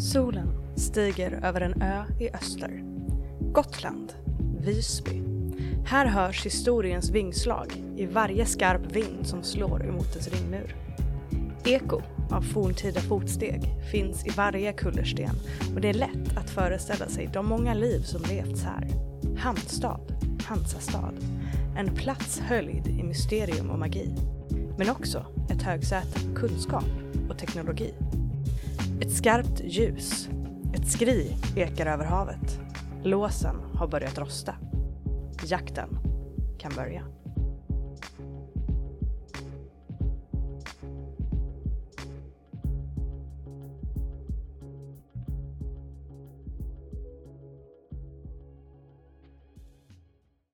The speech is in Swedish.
Solen stiger över en ö i öster. Gotland, Visby. Här hörs historiens vingslag i varje skarp vind som slår emot dess ringmur. Eko av forntida fotsteg finns i varje kullersten och det är lätt att föreställa sig de många liv som levts här. Hamnstad, Hansastad. En plats höljd i mysterium och magi. Men också ett högsäte för kunskap och teknologi. Ett skarpt ljus, ett skri ekar över havet. Låsen har börjat rosta. Jakten kan börja.